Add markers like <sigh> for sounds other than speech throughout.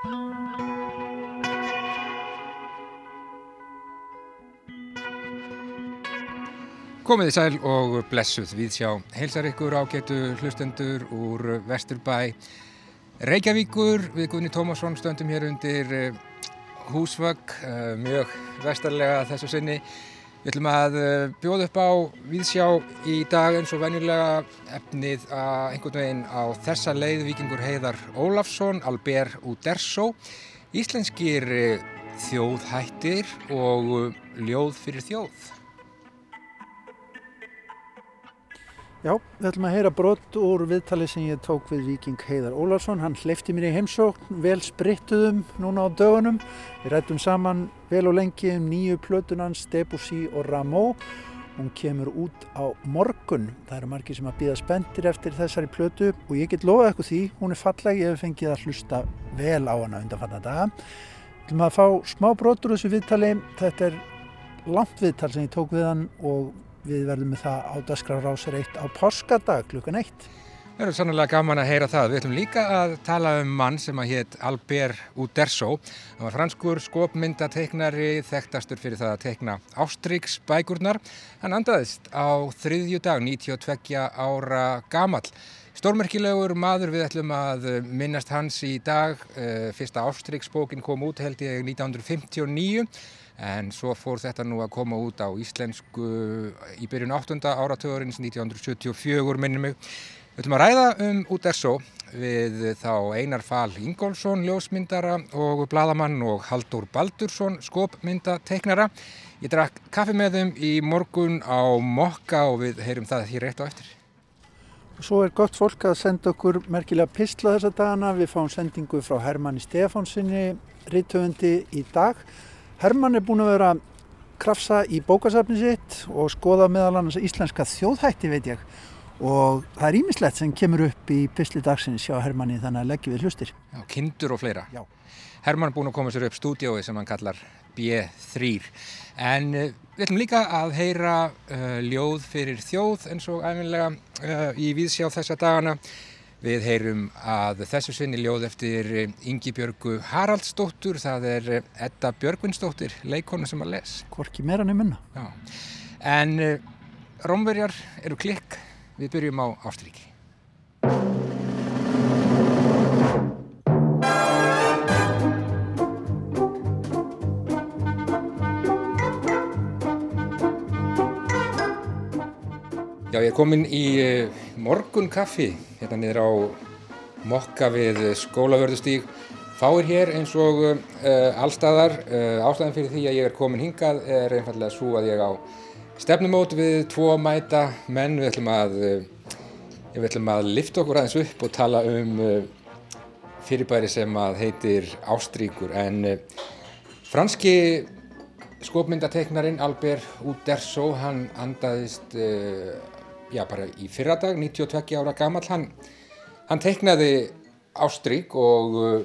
Komiði sæl og blessuð. Við sjá heilsar ykkur á getu hlustendur úr Vesturbæ. Reykjavíkur við Gunni Tómasson stöndum hér undir eh, húsvögg eh, mjög vestarlega þessu sinni Við ætlum að eh, bjóða upp á viðsjá í dag eins og venjulega efnið að einhvern veginn á þessa leið vikingur heiðar Ólafsson, Albert Uderso, íslenskir þjóðhættir og ljóð fyrir þjóð. Já, við ætlum að heyra brott úr viðtali sem ég tók við Viking Heiðar Ólarsson. Hann hleyfti mér í heimsókn, vel sprittuðum núna á dögunum. Við rættum saman vel og lengi um nýju plötunans, Debussy og Rameau. Hún kemur út á morgun. Það eru margir sem að býða spendir eftir þessari plötu og ég get lofa eitthvað því. Hún er falleg, ég hef fengið að hlusta vel á hana undan fann daga. Við ætlum að fá smá brottur úr þessu viðtali. Þetta er langt viðtal sem ég tók við hann og við verðum með það á Dasgrárásir 1 á páskadag klukkan 1. Það eru sannlega gaman að heyra það. Við ætlum líka að tala um mann sem að hétt Albert Uderso. Það var franskur skopmyndateiknari, þekktastur fyrir það að teikna Ástríks bækurnar. Hann andaðist á þriðju dag, 92 ára gamal. Stórmerkilegur maður við ætlum að minnast hans í dag. Eh, fyrsta Ástríksbókin kom út held ég 1959 en svo fór þetta nú að koma út á íslensku í byrjun 8. áratöðurins 1974 minnum mig. Við ætlum að ræða um Uderso við þá Einar Fál Ingólfsson, ljósmyndara og bladamann og Haldur Baldursson, skopmyndateiknara. Ég drakk kaffi með þeim í morgun á Mokka og við heyrum það hér rétt á eftir. Svo er gott fólk að senda okkur merkilega pistla þessa dagana. Við fáum sendingu frá Hermanni Stefánsinni, rittöfundi í dag. Hermann er búin að vera krafsa í bókasafni sitt og skoða meðal annars íslenska þjóðhætti veit ég og það er ímislegt sem kemur upp í pysli dagsins hjá Hermanni þannig að leggja við hlustir. Já, kindur og fleira. Já. Hermann er búin að koma sér upp stúdiói sem hann kallar B3 en uh, við ætlum líka að heyra uh, ljóð fyrir þjóð eins og æfinlega uh, í víðsjá þessa dagana Við heyrum að þessu sinni ljóð eftir Ingi Björgu Haraldsdóttur, það er Edda Björgvinsdóttir, leikona sem að les. Hvorki meira nefnuna. Já, en uh, Rómverjar eru klikk, við byrjum á Ástríki. Já, ég er komin í uh, morgun kaffi hérna niður á mokka við skólavörðustíg. Fáir hér eins og uh, allstaðar. Uh, ástæðan fyrir því að ég er komin hingað er einfallega svo að ég á stefnumót við tvo mæta menn. Við ætlum að, við ætlum að lifta okkur aðeins upp og tala um fyrirbæri sem að heitir Ástríkur. En franski skopmyndateiknarin Albert Uderso, hann andaðist já, bara í fyrradag, 92 ára gammal, hann, hann teiknaði Ástrík og uh,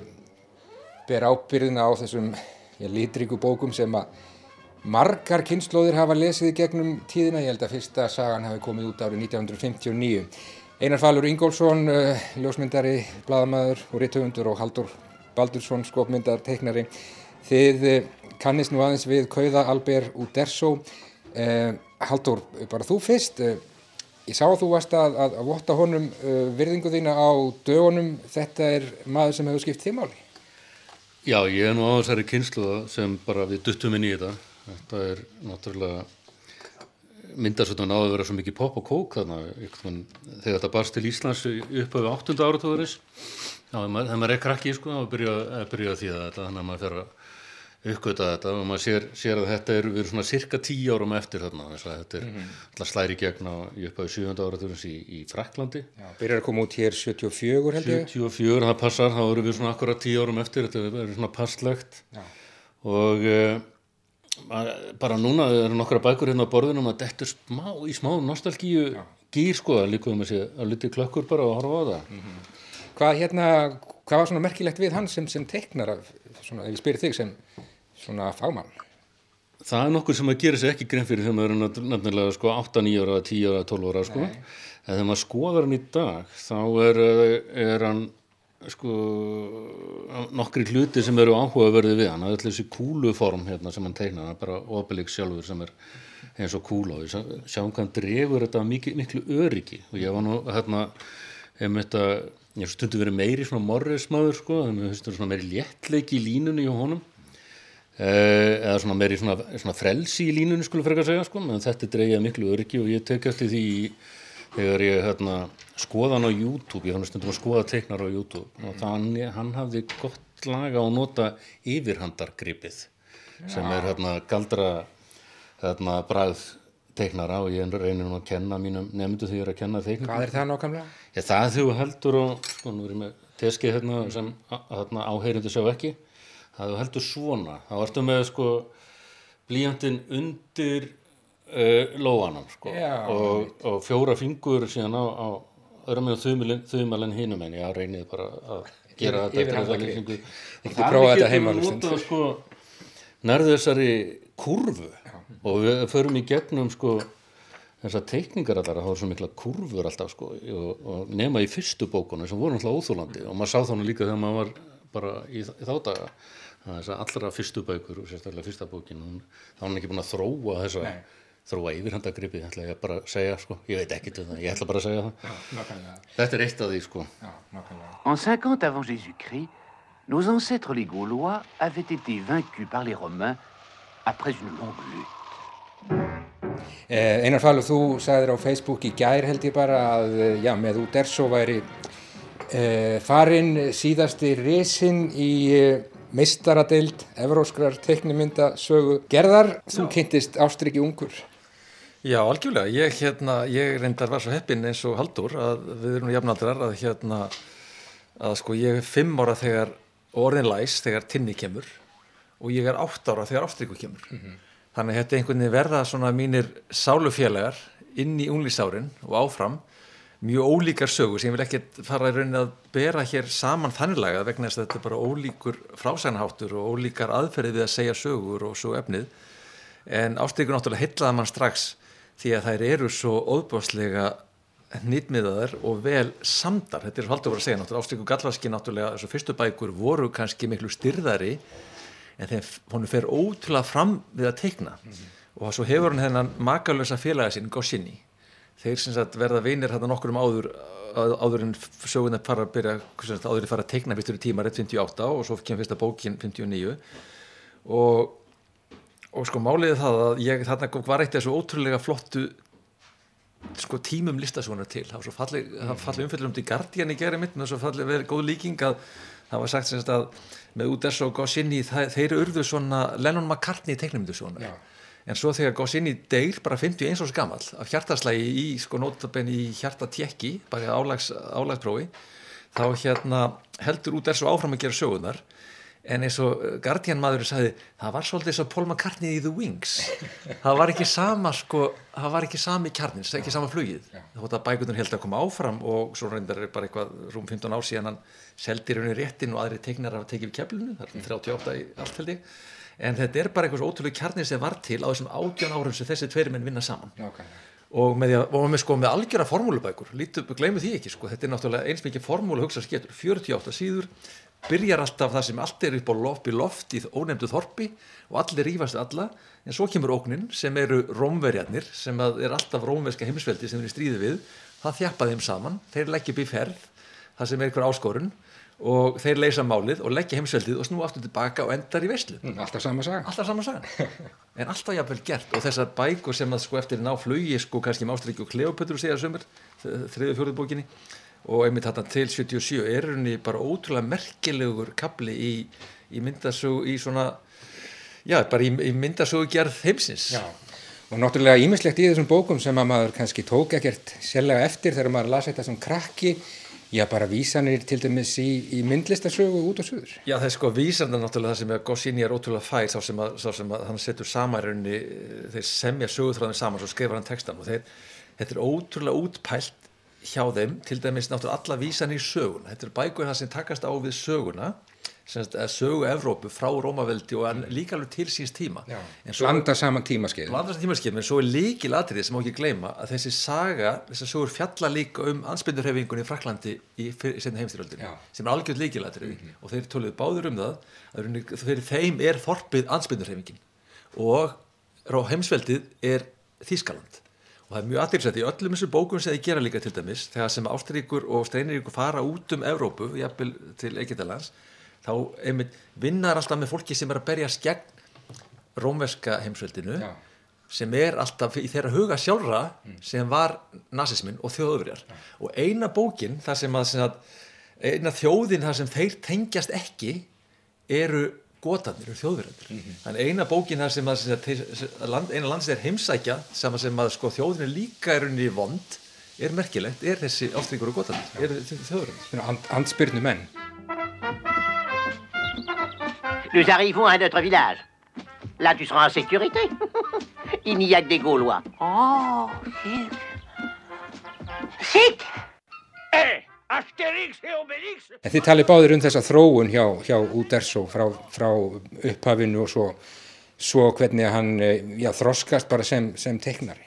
ber ábyrðina á þessum já, litríku bókum sem að margar kynnslóðir hafa lesið í gegnum tíðina. Ég held að fyrsta sagan hafi komið út árið 1959. Einar Falur Ingólfsson, uh, ljósmyndari, bladamæður og rittöfundur og Haldur Baldursson, skopmyndar, teiknari. Þið uh, kannist nú aðeins við Kauða Albert Uderso. Uh, Haldur, bara þú fyrst. Ég sá að þú varst að, að, að votta honum uh, virðingu þína á dögunum. Þetta er maður sem hefur skipt þimáli. Já, ég er nú á þessari kynsluða sem bara við duttum inn í þetta. Þetta er náttúrulega myndarsvöldun á að vera svo mikið pop og kók þannig að þegar þetta barst til Íslands upp á 8. áratóðuris þegar maður er krakki sko að byrja, að byrja því að þetta þannig að maður fer að uppgöta þetta og maður sér, sér að þetta er við erum svona cirka tíu árum eftir þarna þess að þetta er mm -hmm. slæri gegn á í upphæðu 7. áraturins í, í Fraklandi Já, byrjar að koma út hér 74 held ég 74, það passar, þá erum við svona akkurat tíu árum eftir, þetta er svona passlegt Já. og uh, bara núna er nokkra bækur hérna á borðinum að þetta er smá, í smá nostalgíu gýr sko, líka um að sé að liti klökkur bara og horfa á það mm -hmm. Hvað hérna, hvað var svona merkilegt við hann sem, sem teiknar, svona, ef ég spyrir þig sem svona fagmann? Það er nokkur sem að gera sér ekki grein fyrir þegar maður er nefnilega sko 8, 9 ára, 10 ára, 12 ára sko. En þegar maður skoðar hann í dag þá er, er hann sko nokkri hluti sem eru áhugaverði við hann. Það er allir þessi kúluform hérna sem hann teiknar hann er bara Obelix sjálfur sem er eins og kúla. Og við sjá- sjáum hvað hann dregur þetta miklu, miklu öryggi. Og ég var nú hérna þetta, ég stundu verið meiri svona morrismadur sko, þannig að þetta svona meiri léttleiki í línunni hjá honum eða svona meiri svona, svona frelsi í línunni skulle frekar segja sko, en þetta dreigja miklu öryggi og ég tek eftir því þegar ég hérna, skoða hann á YouTube, ég hann stundum að skoða teiknar á YouTube. Og þannig hann hafði gott laga að nota yfirhandargripið sem er hérna galdra hérna bragð teiknara. Og ég reynir nú að kenna mínum nefndu því ég er að kenna teiknum Hvað er það nákvæmlega? Ég, það þegar þú heldur og sko nú er ég með teskið hérna sem hérna, áheyrindu sjá ekki það þú heldur svona. Þá ertu með sko blíjandinn undir uh, lóanum sko. Já, og, og fjóra fingur síðan á, á örum og þumalinn hinum en ég reynið bara að gera Yfir- þetta yfirhandargrip. lýsingu. Ekki Lústund. notað, sko, nærðu þessari kurvu og við förum í gegnum sko þessar teikningar allar. Að það var svo mikla kurvur alltaf sko og, og nema í fyrstu bókunum sem voru alltaf óþúlandi og maður sá þannig líka þegar maður var bara í, í þá daga það þess að allra fyrstu bækur og sérstaklega fyrsta bókin hún, þá er hann ekki búin að þróa þessa Nei. þróa yfirhandagripið ætla ég bara að segja sko ég veit ekki til það, ég ætla bara að segja það Já, nákvæmlega. þetta er eitt af því sko Já, nákvæmlega. En 50 avant Jésus-Christ, nos ancêtres les Gaulois avaient été vaincus par les Romains après une longue lutte. Eh, Einar Falur, þú sagðir á Facebook í gær held ég bara að eh, já, með Uderso væri eh, farin síðasti risin í eh, meistaradeild evróskrar teiknumynda sögu gerðar. Þú kynntist Ástriki ungur. Já, algjörlega. Ég, hérna, ég reyndar var svo heppinn eins og Haldur að við erum jafnaldrar að hérna að sko ég er fimm ára þegar og orðin læs þegar tinni kemur og ég er átt ára þegar ástriku kemur. Þannig að þetta er einhvern veginn verða svona mínir sálufélagar inn í unglísárin og áfram mjög ólíkar sögur sem ég vil ekki fara í rauninni að bera hér saman þanniglega vegna þess að þetta er bara ólíkur frásænaháttur og ólíkar aðferði við að segja sögur og svo efnið. En ástrikur náttúrulega heitlaði mann strax því að þær eru svo óðbáslega nýtmiðaðar og vel samdar, þetta er haldur að segja náttúrulega ástrikur gallvaski náttúrulega, þessu fyrstu bækur voru kannski miklu styrðari en þegar hún fer ótrúlega fram við að teikna. Og svo hefur hann hennan makalösa félagi sinn Goscinny þeir sem sagt verða vinir hérna nokkur um áður áður en söguna fara að byrja sagt, áður en fara að teikna fyrstur í tíma rétt 58 og svo kemur fyrsta bókin 59 og og sko máliði það að ég þarna var eitt þessu ótrúlega flottu sko tímum listasvonar til. Það var svo falleg, það falleg umfyllur um til Guardian í geri mitt með svo falleg verið góð líking að það var sagt sem sagt að með Uderso og Goscinny það- þeir urðu svona Lennon McCartney teiknumyndu svona Já. En svo þegar Goscinny deyr bara 51 árs gamall af hjartaslægi í sko nótabenn í hjartatjekki bara álags, álagsprófi þá hérna heldur Uderso áfram að gera sögunar en eins og uh, Guardian maður sagði það var svolítið eins og Paul McCartney í The Wings. Það var ekki sama sko, það var ekki sami kjarnins, ekki sama flugið. Þótt að bækunar held að koma áfram og svo reyndar er bara eitthvað rúm 15 ár síðan hann seldi raunin réttin og aðri teiknar að tekið við keflinu, það er 38 í allt held ég en þetta er bara eitthvað svo ótrúlega kjarnins sem var til á þessum 18 árum sem þessi tveiri menn vinna saman. Nákvæmlega. og með, með, sko, með algjöra formúlubækur lítu, gleymu því ekki, sko, þetta er náttúrulega eins mikið formúlu hugsa sketur, 48 síður byrjar alltaf það sem allt er upp á loft, í loft í ónefndu þorpi og allir rífast við alla, en svo kemur óknin sem eru rómverjarnir sem er alltaf rómverska heimsveldi sem þeir stríði við. Það þjappa þeim saman, þeir leggja upp í ferð það sem er einhver áskorun og þeir leysa málið og leggja heimsveldið og snú aftur tilbaka og endar í veislu. Mm, alltaf sama saga. alltaf saman sagan. <laughs> En alltaf jafnvel gert. Og þessar bækur sem að sko eftir ná flugi sko kannski Mástriki og Kleopötru segja sömur þriðu fjóruð bókinni. Og einmitt þarna til 77 er henni bara ótrúlega merkilegur kapli í, í myndasögu í svona já bara í, í myndasögu gerð heimsins. Já. Og náttúrulega ímislegt í þessum bókum sem að maður kannski tók ekkert sérlega eftir þegar maður las þetta sem krakki, já bara vísanir til dæmis í, í myndlistasögu út og suður. Já, það er sko vísandi náttúrulega það sem að Goscinny er ótrúlega fær sá sem að, sá sem að hann setur rauninni, eh, þeir semja sögutráðin saman svo skrifar hann textan og þeir, þetta er ótrúlega útpælt hjá þeim til dæmis náttúrulega alla vísanir í söguna þetta er bækur það sem takast á við söguna sögu Evrópu frá Rómaveldi og en líka alveg til síns tíma. Já, en svo blanda saman tímaskeið. en svo er líkil atriði sem má ekki gleyma að þessi saga, þessar sögur fjalla líka um ansbyrnurhefingunni í Fraklandi í setni heimstyrjöldinni, Já. sem er algjörð líkil atriði og þeir töluðu báður um það fyrir þeim er þorpið ansbyrnurhefingin og heimsveldið er Þískaland og það er mjög aðtilsett í öllum þessum bókum sem þið gera líka til dæmis þegar sem Ástríkur og Streiniríkur fara út um Evrópu, jafnvel til Egyptalands þá einmitt vinnar alltaf með fólki sem er að berjast gegn rómverska heimsveldinu Já. sem er alltaf í þeirra huga sjálfra sem var nazismin og þjóðurjar og eina bókin þar sem að, sem að eina þjóðin þar sem þeir tengjast ekki eru gotarnir, eru þjóðurjar þannig eina bókin þar sem að, sem að, land, eina lands er heimsækja sem að, sem að sko, þjóðin er líka er unni vond er merkilegt, er þessi ástringur og gotarnir, er þjóðurjar And, andspyrnu menn. Nous arrivons à notre village. Là, tu seras en sécurité. <laughs> Il n'y a que des Gaulois. Oh, zut. Zut Hé, Astérix et Obélix En þið talið báðir um þessa þróun hjá, hjá Uderso frá, frá upphafinu og svo, svo hvernig hann eh, já, þroskast bara sem, sem teiknari.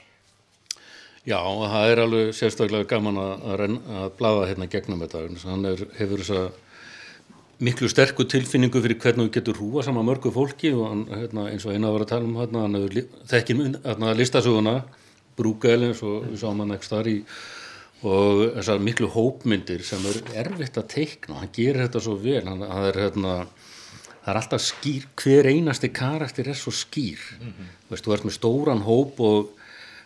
Já, og það er alveg sérstaklega gaman að, að, að blaða hérna gegnum þetta. þess að Hann er, hefur þessa miklu sterku tilfinningu fyrir hvernig þú getur hrúa saman mörgu fólki og hann, hérna, eins og eina var að tala um hérna, hann hefur mynd- hérna, listasöguna, Brúgæl eins og við sáum hann ekki þar í og þessar miklu hópmyndir sem er erfitt að teikna, hann gerir þetta svo vel, hann, hann er hérna það er alltaf skýr, hver einasti karakter er svo skýr. Þú veist, þú ert með stóran hóp og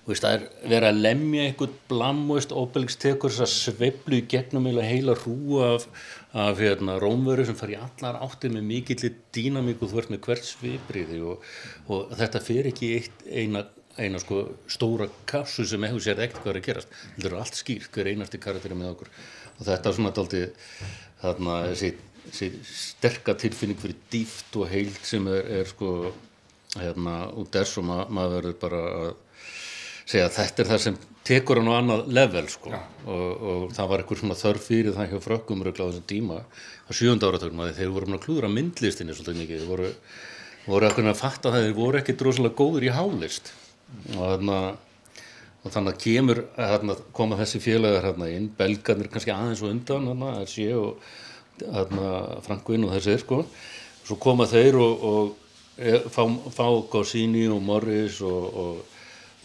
veist, það er verið að lemja einhvern blam og veist, Obelix tekur þess að sveiflu í gegnum heila hrú af, af hérna, rómveru sem fari í allar áttir með mikill dýnamík og þú ert með hvert svipriði og, og þetta fer ekki eitt eina, eina sko, stóra kassu sem eitthvað sér ekkert hvað er að gerast. Þetta er allt skýrt, hver einasti karakter er með okkur. Og þetta er svona daldi þarna þessi, þessi sterka tilfinning fyrir dýft og heild sem er, er sko hérna út er svo ma maður verður bara að segja að þetta er það sem tekur hann á annað level sko. Og, og það var eitthvað svona þörf fyrir það hjá frökkum rögla á þessum tíma á sjönda áratögnum að þeir voru að klúðra myndlistinni svolítið mikið, þeir voru, voru að kunna að fatta það þeir voru ekki drosalega góður í hálist. Og þarna og þannig að kemur þarna, koma þessi félagar hérna inn, belgarnir kannski aðeins og undan hérna, RC og hérna, Frankwin og þessir sko. Svo koma þeir og, og e, fá, fá Gosini og Morris og, og,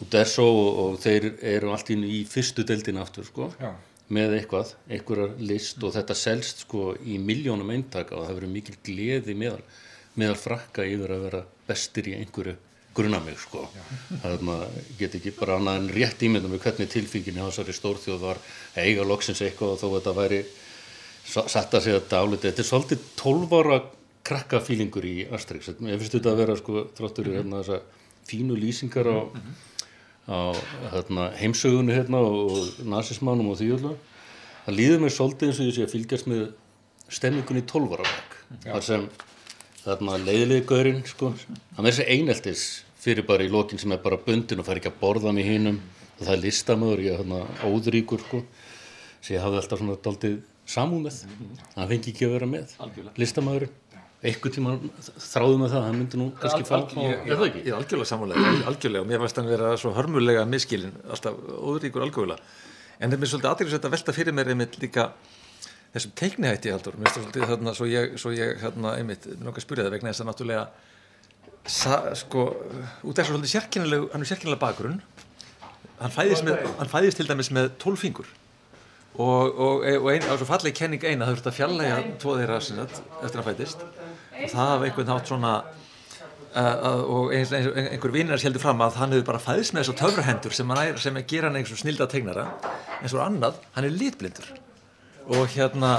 og Desso og, og þeir eru allt inn í fyrstu deildin aftur sko Já. með eitthvað, einhverjar list og þetta selst sko í miljónum eintaka og það verður mikil gleði meðal, meðal frakka yfir að vera bestir í einhverju gruna mig sko. Þannig að get ekki bara annað en rétt ímynda með hvernig tilfingin í þessari stórþjóð var að eiga loksins eitthvað og þó þetta væri sa- satt að segja dálítið. Þetta er svolítið 12 ára krakkafílingur í Asterix, ég finnst þetta að vera sko þráttur í hérna þessa fínu lýsingar á, á hérna, heimsögunni hérna og nazismannum og því öllu. Það líður mér svolítið eins og ég sé að fylgjast með stemmingunni í 12 ára bekk þar sem þarna leiðilegi gaurinn sko, hann er þessi eineltis fyrir bara í lokin sem er bara bundin og fær ekki að borða með hinum. Og það er listamöður, ég er hérna óðríkur sko, sem ég hafði alltaf svona daldið samúð með, hann fengi ekki að vera með listamöðurinn einhvern tíma þráðum með það, hann myndi nú kannski fá, ég, er það algjörlega samanlega, algjörlega og mér fannst hann vera svo hörmulega miskilin alltaf óðríkur algjörlega. En það er mér svolítið aðeins að velta fyrir mér einmitt líka þessum teiknihætti haldur, mér finnst það svolítið þarna svo ég, svo ég hérna einmitt, nokkað spyrja það vegna þess að náttúrulega sa, sko, út af svo svolítið sérkennileg hann er sérkennilega bakgrunn. Hann fæðist, með, hann fæðist til dæmis með tólfingur. Og, og, og, ein, og svo falleg kenning eina það þurft að fjallega tvo þeirra eftir að hann fættist og það hafa einhvern nátt svona uh, og eins, eins, einhver vinnir heldur fram að hann hefur bara fæðist með þessu töfrahendur sem, hann sem gera hann einhversu snilda tegnara en svo annað, hann er litblindur. Og hérna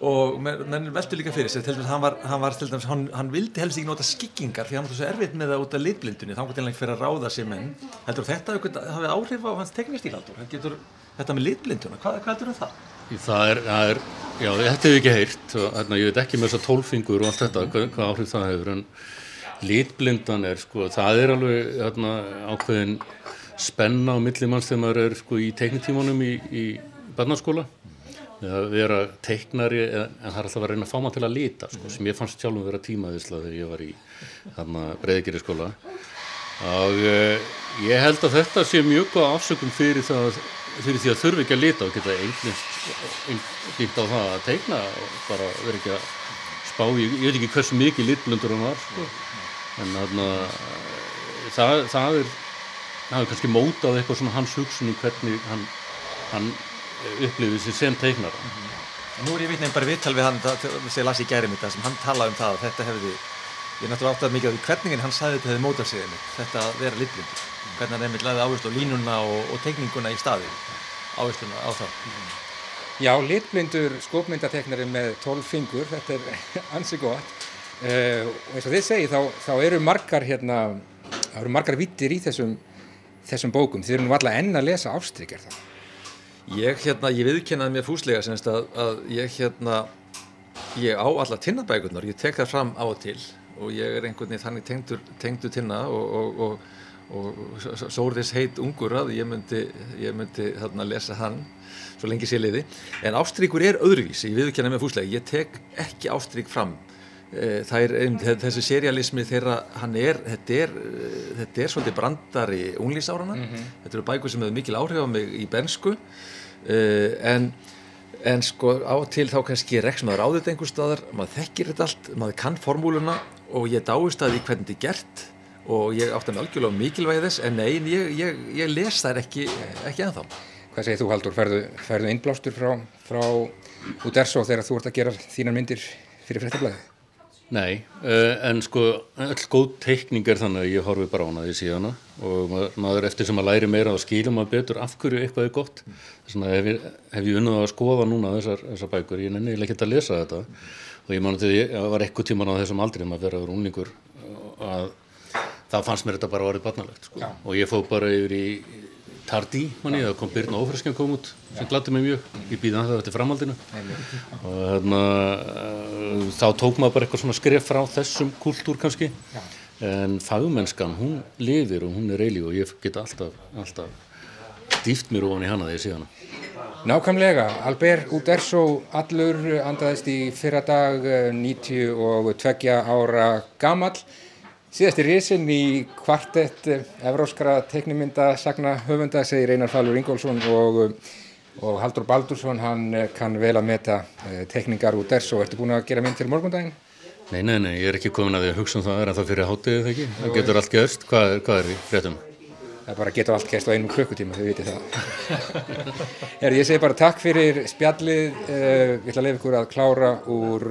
og menn veltu líka fyrir sér til dæmis hann var, hann var til dæmis, hann, hann vildi helst ekki nota skikkingar því hann var svo erfitt með það út af litblindunni þá til hann fyrir að ráða sér menn. Heldur þetta einhvern- hafi áhrif á hans teknistíl heldur getur þetta með litblinduna, hvað, hvað heldur um það? Það er, það er, já, þetta hefur ekki heyrt og hérna, ég veit ekki með þessa tólfingur og allt þetta, hvað, hvað áhrif það hefur en litblindan er, sko, það er alveg hérna, ákveðin spenna á millimanns þegar maður er sko, í teknitímanum í, í barnaskóla að vera teiknari en það er alltaf að reyna að fá maður til að lita sko, sem ég fannst sjálfum vera tímaðisla þegar ég var í breyðgeri skóla og uh, ég held að þetta sé mjög góð afsökum fyrir, það, fyrir því að þurfi ekki að lita og geta einhvern á það að teikna og bara vera ekki að spá ég, ég veit ekki hversu mikið litblundur hann var sko. en þarna það, það er það er kannski mótað eitthvað svona hans hugsunum hvernig hann, hann upplifið sér sem teiknar mm -hmm. Nú er ég vitnið bara viðtal við hann sem ég las í gæri mitt sem hann talaði um það að þetta hefði ég er náttúrulega átt að mikið á því hvernig hann sagði þetta hefði mótað sig þetta að vera litblindur mm. Hvernig hann einmitt laði áherslu á línuna og, og teikninguna í staði áhersluna á það. Já, litblindur skópmyndateknari með 12 fingur, þetta er <laughs> ansi gott. Uh, og eins og þið segi þá, þá eru margar hérna, það eru margar vittir í þessum þessum bókum, þið eru nú alla enn að lesa ástrykjar það? Ég, hérna, ég viðkennaði mér fúslega semst að, að ég, hérna, ég á alla tinnabækurnar, ég tek það fram á og til og ég er einhvern veginn þannig tengdur, tengdur tinna og, og, og, og sóriðis heit ungur að ég myndi, ég myndi þarna lesa hann svo lengi sé liði. En ástríkur er öðruvísi, ég viðkennaði mér fúslega, ég tek ekki ástrík fram. Eh, er, þessi serialismi þeirra hann er þetta er, eh, þetta er svolítið brandari unglísárana mm -hmm. þetta eru bækur sem hefur mikil áhrif á mig í bensku uh, en, en sko á til þá kannski reks maður á þetta einhver staðar. Maður þekkir þetta allt, maður kann formúluna og ég dáist að því hvernig þetta er gert og ég átti með algjörlega mikilvægi þess en nein, ég, ég, ég les það ekki, ekki ennþá. Hvað segir þú Haldur, ferðu, ferðu innblástur frá, frá Uderso þegar þú ert að gera þínar myndir fyrir frettablaðið? Nei, uh, en sko all góð teikning er þannig að ég horfi bara á hana því síðana og maður eftir sem að læri meira að skilja maður betur af hverju eitthvað er gott. Þess vegna hef ég, hef ég unnað að skoða núna þessar, þessar bækur, ég nenni ekki að lesa þetta. Og ég man að það var eitthvað tíman á þessum aldrei maður verið að vera unlingur að það fannst mér þetta bara vera barnalegt sko. og ég fóð bara yfir í Tardi manni, það kom Byrna Ófræskjan kom út sem gladdi mig mjög, ég býði að það eftir framhaldinu. Og hérna þá tók maður bara eitthvað svona skref frá þessum kultúr kannski. En fagmennskan, hún lifir og hún er reyli og ég get alltaf, alltaf dýft mér ofan í hana þegar ég sé hana. Nákvæmlega, Albert Uderso allur andaðist í fyrra dag 92 eh, ára gammal Síðast í risin í kvartett evróskara teknimynda sagna höfunda segir Einar Fallur Ingólfsson og, og Haldur Baldursson hann kann vel að meta eh, tekningar út þess og ertu búin að gera mynd til morgundaginn? Nei, nei, nei, ég er ekki komin að því að hugsa um það er en það fyrir hátiðið þegar ekki, það getur allt gerst hvað hvað er í fréttum? Það er bara getur allt gerst á einum klukkutíma, þau vitið það <laughs> Her, Ég segi bara takk fyrir spjallið, við ætlum að lefa ykkur að klára úr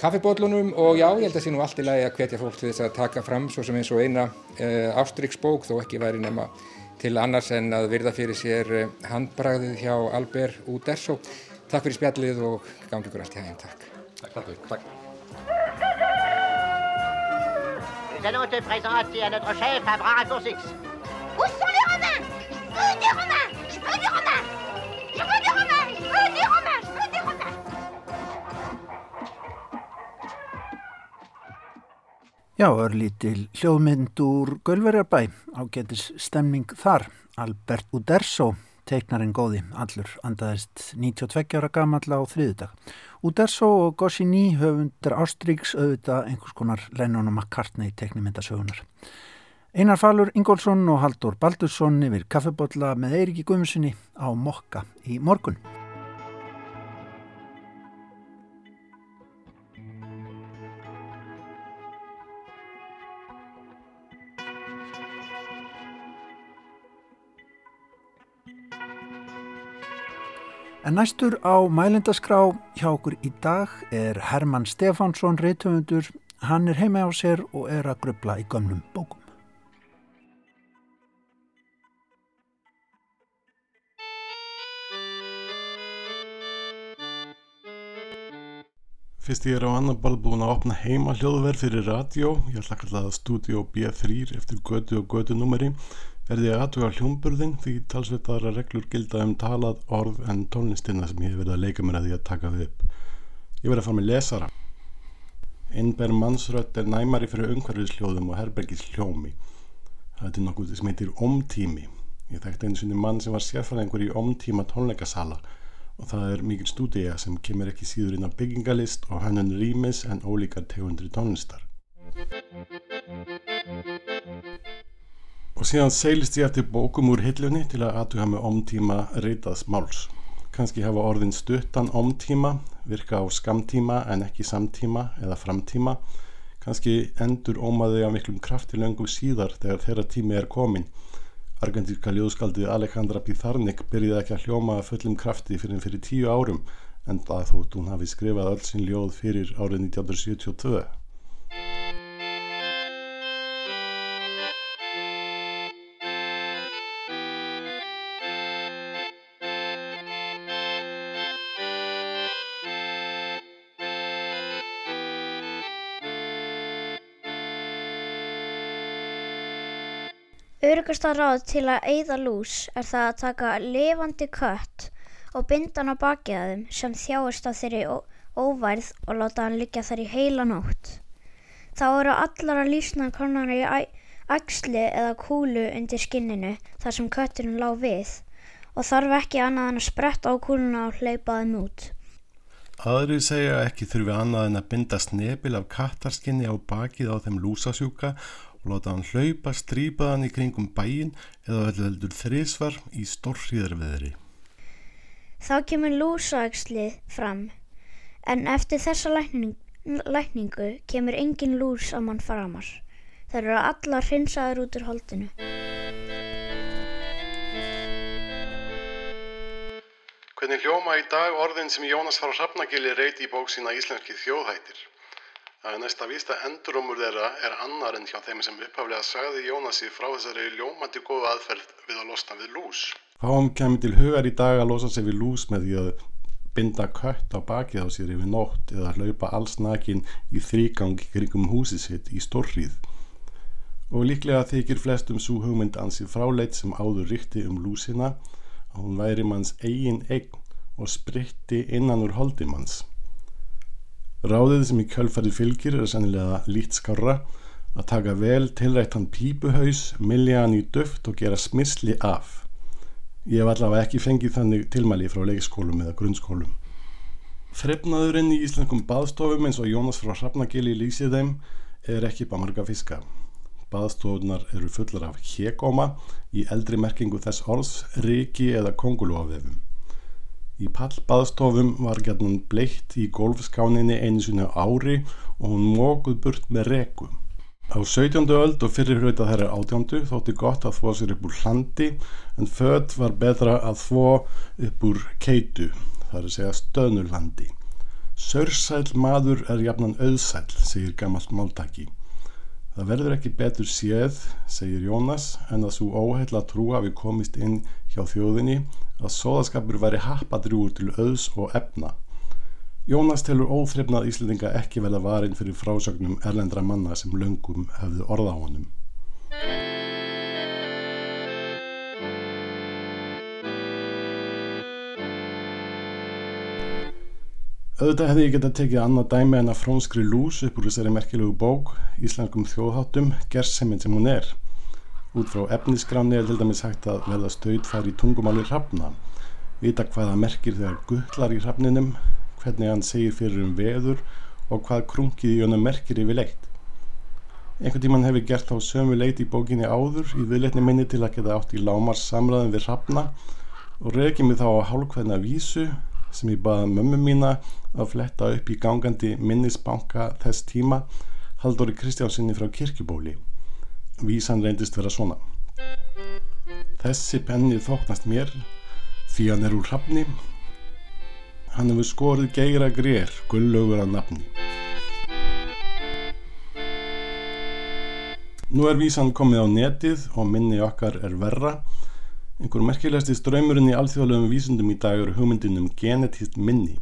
kaffibótlunum og já, ég held að það sé nú allt í lagi að hvetja fólk til þess að taka fram svo sem eins og eina uh, ástriksbók þó ekki væri nema til annars en að virða fyrir sér uh, handbragðið hjá Albert Uderso. Takk fyrir spjallið og gangi ykkur allt í hægum. Takk. Takk. Takk. Nous allons te présenter à notre chef à bras raccourcis. Où sont les Romains Já, örlítil hljóðmynd úr Gölverjarbæ, ágætis stemning þar. Albert Uderso, teiknarinn góði, allur andaðist 92 ára gamall á þriðudag. Uderso og Goscinny höfundur Ástríks auðvitað einhvers konar Lennon og McCartney teiknimyndasögunar. Einar Falur Ingólfsson og Haldur Baldursson yfir kaffebotla með Eiriki Guðmusinni á Mokka í morgun. En næstur á mælindaskrá hjá okkur í dag er Herman Stefánsson, reytöfundur. Hann er heima á sér og er að grubla í gömlum bókum. Fyrst ég er á annan bal búin að opna heima hljóðverð fyrir radio. Ég ætla að kalla það Studio B3 eftir götu og götu numeri verði ég aðtuga hljómburðin því talsveitara reglur gilda um talað orð en tónlistina sem ég verið að leika mér að því að taka við upp. Ég verði að fara með lesara. Einber mannsrött er næmari fyrir umhverfisljóðum og herbergis hljómi. Það er til nokkuð sem heitir omtími. Ég þekkti eins og mann sem var sérfæðingur í omtíma tónleikasala og það er mikil stúdíja sem kemur ekki síður inn á byggingalist og hannan rýmis en ólíkar tegundri tónlistar. Og síðan seilist ég eftir bókum úr hillunni til að aðtuga með omtíma reytaðs máls. Kanski hafa orðin stuttan omtíma, virka á skamtíma en ekki samtíma eða framtíma. Kanski endur ómaði á miklum krafti löngu síðar þegar þeirra tími er komin Argentíska ljóðskaldið Alejandra Pizarnik byrjiði ekki að hljóma fullum krafti fyrir fyrir tíu árum en það þótt hún hafi skrifað öll sín ljóð fyrir árið 1972. Örugasta ráð til að eyða lús er það að taka lifandi kött og binda hann á bakið að þeim sem þjáist af þeirri óværð og láta hann liggja þar í heila nótt. Þá eru allar að lísna konar í axli eða kúlu undir skinninu þar sem kötturinn lág við og þarf ekki annað en að spretta á kúluna og hleypa þeim út. Aðrið segja ekki þurfi annað en að binda snepil af kattarskinni á bakið á þeim lúsasjúka og láta hann hlaupa strípaðan í kringum bæin eða heldur þrísvar í stórriðarveðri. Þá kemur lúsaækslið fram en eftir þessa lækning, lækningu kemur engin lús á mann framar. Það eru allar hreinsaður út úr holdinu. Hvernig hljóma í dag orðin sem Jónas fara Hrafnagili reyti í bók sína Íslenski þjóðhættir? Það er næsta víst að endurumur þeirra er annar en hjá þeim sem upphaflega sagði Jónasi frá þessari ljómandi góðu aðferð við að losna við lús. Fáum kemur til hugar í dag að losa sig við lús með því að binda kött á bakið á sér yfir nótt eða hlaupa alls nakin í þrýgang kringum húsið sitt í stórrið. Og líklega þykir flestum svo hugmynd ansið fráleitt sem áður ríkti um lúsina að hún væri manns eigin eign og spritti innan úr holdimanns. Ráðið sem í kjölfarið fylgir er sannilega lít skarra að taka vel tilrættan pípuhaus, millja hann í duft og gera smissli af. Ég hef allavega ekki fengið þannig tilmæli frá leikskólum eða grunnskólum. Þreifnaðurinn í íslenskum baðstofum eins og Jónas frá Hrafnagili lýsið þeim er ekki bara marga fiska. Baðstofunar eru fullar af hegóma í eldri merkingu þess orðs, riki eða kongulóafefum. Í pallbaðstofum var gætnan bleitt í golfskáninni einu sinni ári og hún mókuð burt með reku. Á 17. öld og fyrir hrauta þeirra átjándu þótti gott að þvó sér upp úr hlandi en född var betra að þvó upp úr keitu, það er að segja stöðnurlandi. Sörsæl maður er jafnan auðsæl, segir gammalt máltaki. Það verður ekki betur séð, segir Jónas, en að svo óheila trú hafi komist inn hjá þjóðinni að sóðaskapur væri happadrjúur til auðs og efna. Jónas telur óþrefnað Íslandinga ekki vel að varin fyrir frásögnum erlendra manna sem löngum hefðu orða á honum. Auðvitað hefði ég gett að tekið annað dæmi en að frónskri lús upp úr þessari merkilegu bók Íslandgum þjóðháttum gerðseminn sem hún er. Út frá efnisgráni er til dæmis hægt að verða stöðfær í tungumáli hrafna, vita hvaða merkir þegar gullar í hrafninum, hvernig hann segir fyrir um veður og hvað krungið í honum merkir yfir leitt. Einhvern tíman hefur gert á sömu leit í bókinni áður í viðleitni minni til að geta átt í lámars samræðin við hrafna og reykjum við þá á hálfkveðna vísu sem ég baða mömmu mína að fletta upp í gangandi minnisbanka þess tíma Haldóri Kristjánsinni frá kirkjubóli. Vísan reyndist vera svona. Þessi penni þóknast mér því hann er úr hafni. Hann hefur skorið geira grér, gullaugur að nafni. Nú er vísan komið á netið og minni okkar er verra. Einhver merkilegsti ströymurinn í alþjóðlegum vísundum í dag eru hugmyndin um genetist minni.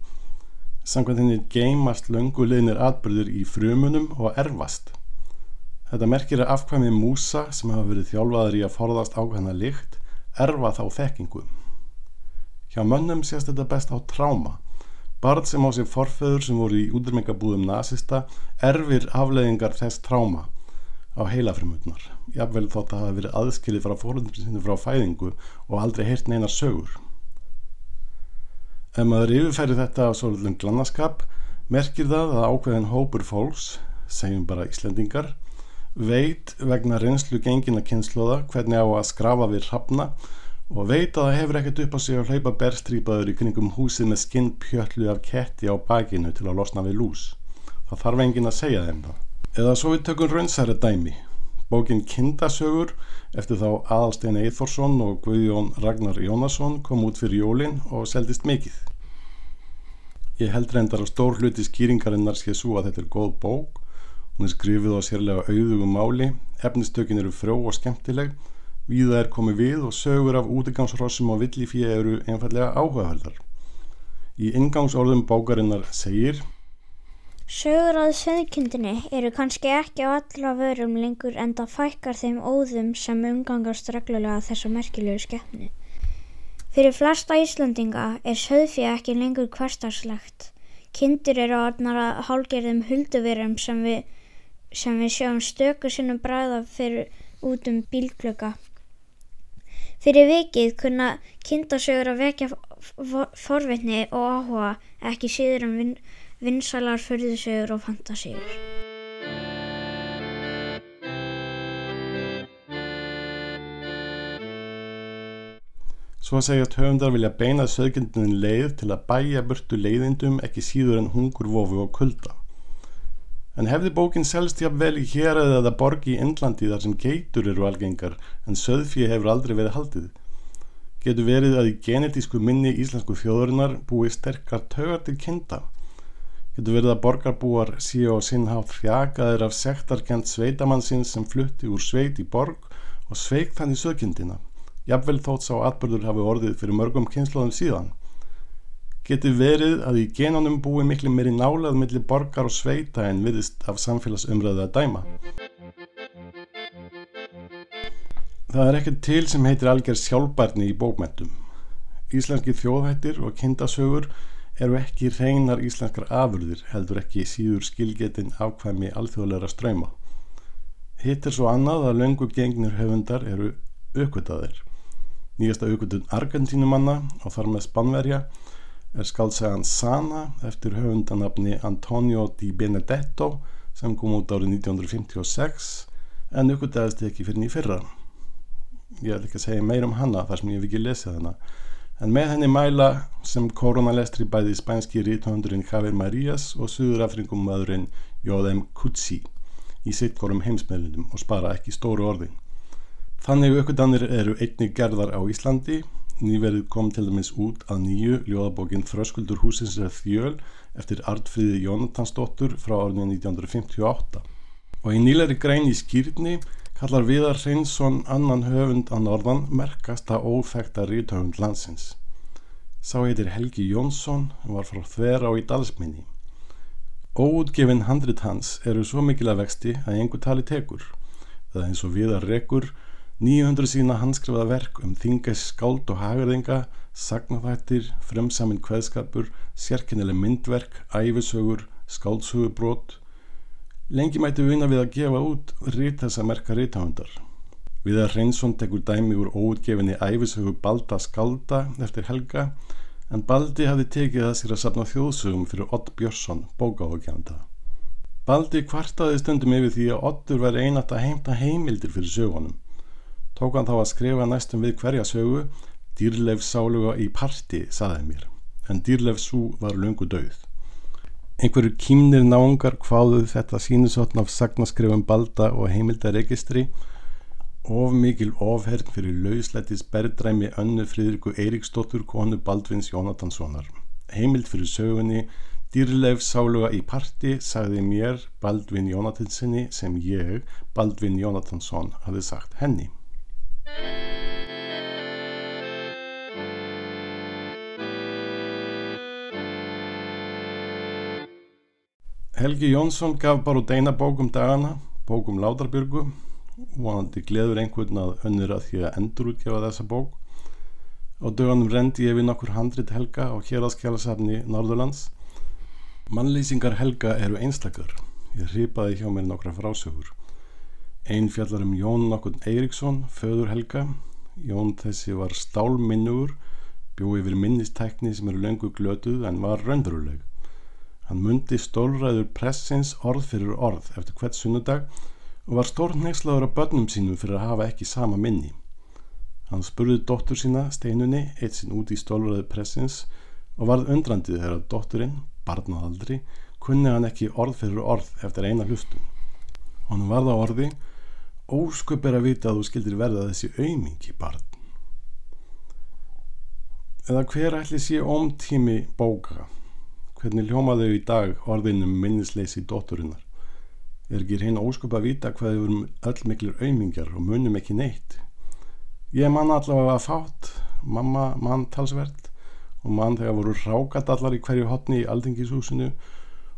Samkvæmt henni geimast lönguleginir atbyrður í frumunum og erfast. Þetta merkir að afkvæmið músa sem hafa verið þjálfaður í að forðast ákveðna lykt erfa þá þekkingu. Hjá mönnum sést þetta best á tráma. Barð sem á sig forföður sem voru í útrymingabúðum nazista erfir afleðingar þess tráma á heilafrimutnar. Jafnvel þótt að hafa verið aðskilið frá fórundurinsinu frá fæðingu og aldrei heyrt neina sögur. Ef maður yfirfæri þetta á svolítið glannaskap merkir það að ákveðin hópur fólks, segjum bara Íslendingar, veit vegna reynslu gengina kynnslóða hvernig á að skrafa við hafna og veit að það hefur ekkert upp á sig að hlaupa berstrýpaður í kringum húsið með skinnpjöllu af ketti á bakinu til að losna við lús. Það þarf engin að segja þeim það. Eða svo við tökum raunsæri dæmi. Bókin Kindasögur eftir þá Aðalstein Eithórsson og Guðjón Ragnar Jónasson kom út fyrir jólin og seldist mikið. Ég held reyndar á stór hluti skýringarinnar sé svo að þetta er góð bók. Hún er skrifið á sérlega auðugum máli, efnistökin eru frjó og skemmtileg, víða er komið við og sögur af útigangsrossum og villifíu eru einfallega áhugahaldar. Í ingangsorðum bókarinnar segir Sögur að söðkindinni eru kannski ekki á alla vörum lengur en það fækkar þeim óðum sem umgangast reglulega þessa merkilegu skeppni. Fyrir flesta Íslandinga er söðfið ekki lengur hverstarslegt. Kindur eru orðnara hálgerðum hulduverum sem við, sem við sjáum stöku sinnum bræða fyrir út um bílklöka. Fyrir vikið kunna kindasögur að vekja forvitni og áhuga ekki síður en vinn vinsælar förðusögur og fantasíur. Svo að segja að höfundar vilja beina sögjöndin leið til að bæja burtu leiðindum ekki síður en hungur, vofu og kulda. En hefði bókin selst hjá vel í hér eða borgi í Indlandi þar sem geitur eru algengar en söðfíi hefur aldrei verið haldið. Getur verið að í genetísku minni íslensku þjóðurinnar búi sterkar tögar til kinda getur verið að borgarbúar síu á sinnhátt fjakaðir af sektarkent sveitamannsins sem flutti úr sveit í borg og sveikt hann í sökindina. Jafnvel þótt sá atbyrður hafi orðið fyrir mörgum kynnslóðum síðan. Getur verið að í genanum búi miklu meiri nálað millir borgar og sveita en viðist af samfélagsumröðu að dæma. Það er ekkert til sem heitir algjör sjálfbarni í bókmættum. Íslenski þjóðhættir og kindasögur eru ekki reynar íslenskar afurðir heldur ekki síður skilgetin ákvæmi alþjóðleira ströyma. Hitt er svo annað að löngu gengnir höfundar eru aukvitaðir. Nýjasta aukvitun Argentínumanna og þar með Spanverja er skaldsagan Sana eftir höfundanabni Antonio Di Benedetto sem kom út árið 1956 en aukvitaðist ekki fyrir nýjum fyrra. Ég ætla ekki að segja meir um hanna þar sem ég hef ekki lesið hana en með henni mæla sem koronalestri bæði spænski ríthöndurinn Javier Marías og suðurafringum maðurinn Jóðem Kutsi í sittkorum heimsmeðlundum og spara ekki stóru orðin. Þannig aukvöldanir eru einnig gerðar á Íslandi, nýverið kom til dæmis út að nýju ljóðabókin Þröskuldur húsins er þjöl eftir Artfríði Jónatansdóttur frá árinu 1958 og í nýleri grein í skýrni kallar Viðar Reynsson annan höfund að norðan merkasta óþekta rítöfund landsins. Sá heitir Helgi Jónsson og var frá þver á í dalsminni. Óútgefin handrit hans eru svo mikil að vexti að einhver tali tekur. Það er eins og Viðar Rekur 900 sína handskrifaða verk um þingais skáld og hagarðinga, sagnafættir, fremsaminn kveðskapur, sérkennileg myndverk, æfisögur, skáldsögubrót Lengi mæti vinna við að gefa út rít þessa merka rítándar. Viðar Reynsson tekur dæmi úr óutgefinni æfisögu Balda Skalda eftir Helga en Baldi hafi tekið það sér að sapna þjóðsögum fyrir Ott Björnsson, bókáðugjanda. Baldi kvartaði stundum yfir því að Ottur væri einat að heimta heimildir fyrir sögunum. Tók hann þá að skrifa næstum við hverja sögu Dýrleif sáluga í parti, saðið mér, en Dýrleif sú var lungu döið. Einhverju kýmnir náungar hvaðuð þetta sínusotn af sagnaskrifum balda og heimildaregistri of mikil ofherðn fyrir lauslættis berðdræmi önnu friðriku Eiríksdóttur konu Baldvins Jónatanssonar. Heimild fyrir sögunni Dýrleif sáluga í parti sagði mér Baldvin Jónatanssoni sem ég, Baldvin Jónatansson, hafi sagt henni. Helgi Jónsson gaf bara út eina bókum dagana, bókum Látarbyrgu, vonandi gleður einhvern að önnur að því að endur útgefa þessa bók. Á dögunum rendi ég við nokkur handrit Helga á héraskjálasafni Norðurlands. Mannlýsingar Helga eru einstakar. Ég hripaði hjá mér nokkra frásögur. Einn fjallar um Jón nokkurn Eiríksson, föður Helga. Jón þessi var stálminnugur, bjóði yfir minnistækni sem eru löngu glötuð en var raunveruleg. Hann mundi stólræður pressins orð fyrir orð eftir hvert sunnudag og var stórnexlaður á börnum sínum fyrir að hafa ekki sama minni. Hann spurði dóttur sína, steinunni, eitt sinn út í stólræðu pressins og varð undrandið þegar dótturinn, barnaðaldri, kunni hann ekki orð fyrir orð eftir eina hlustum. Hann varð á orði, ósköp er að vita að þú skildir verða þessi aumingi barn. Eða hver ætli sé ómtími bóka? Hvernig hljómaðu í dag orðinum minnisleysi dótturinnar? Er ekki hrein ósköp að vita hvað við erum öll miklir aumingar og munum ekki neitt? Ég man allavega að fátt, mamma mann talsvert og mann þegar voru rákat allar í hverju hotni í aldingishúsinu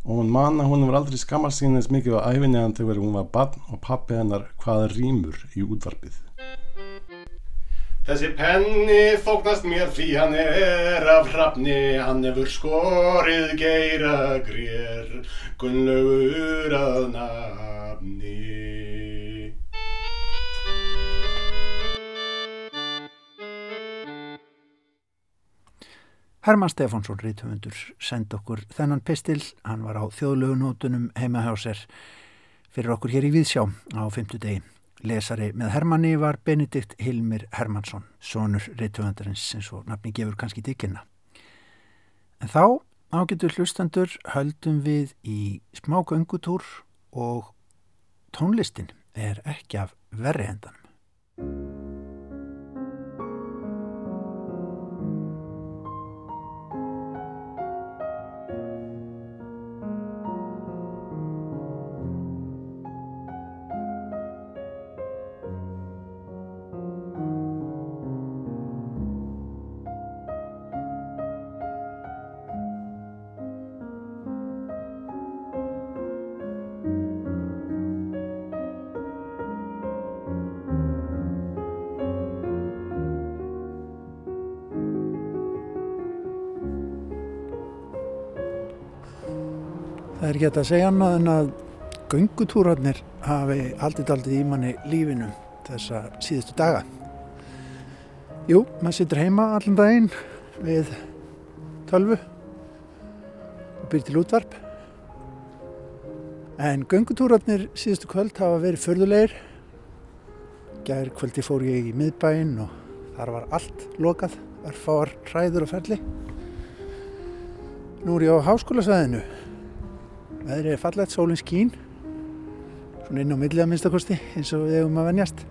og hún man að hún var aldrei skammast sín eins mikið á æfinni en þegar hún var barn og pappi hennar hvaða rýmur í útvarpið. Þessi penni þóknast mér því hann er af hrafni, hann hefur skorið geira grér, gunnlaugur að nafni. Herman Stefánsson rítumundur send okkur þennan pistil, hann var á þjóðlögunótunum heima hjá sér fyrir okkur hér í Víðsjá á fymtu degi. Lesari með Hermanni var Benedikt Hilmir Hermansson, sonur rítumundarins eins og nafni gefur kannski dikkinna. En þá ágetur hlustandur höldum við í smá göngutúr og tónlistin er ekki af verri endanum. Það er ekki hægt að segja annað en að göngutúrarnir hafi aldrei aldrei í manni lífinu þessa síðustu daga. Jú, maður sittur heima allan daginn við tölvu og byrjir til útvarp. En göngutúrarnir síðustu kvöld hafa verið förðulegir. Gær kvöldi fór ég í miðbæinn og þar var allt lokað, örfáar hræður og ferli. Nú er ég á háskólasvæðinu veðrið er fallegt, sólinn skín svona inn á millið að minnstakosti eins og við hefum að venjast.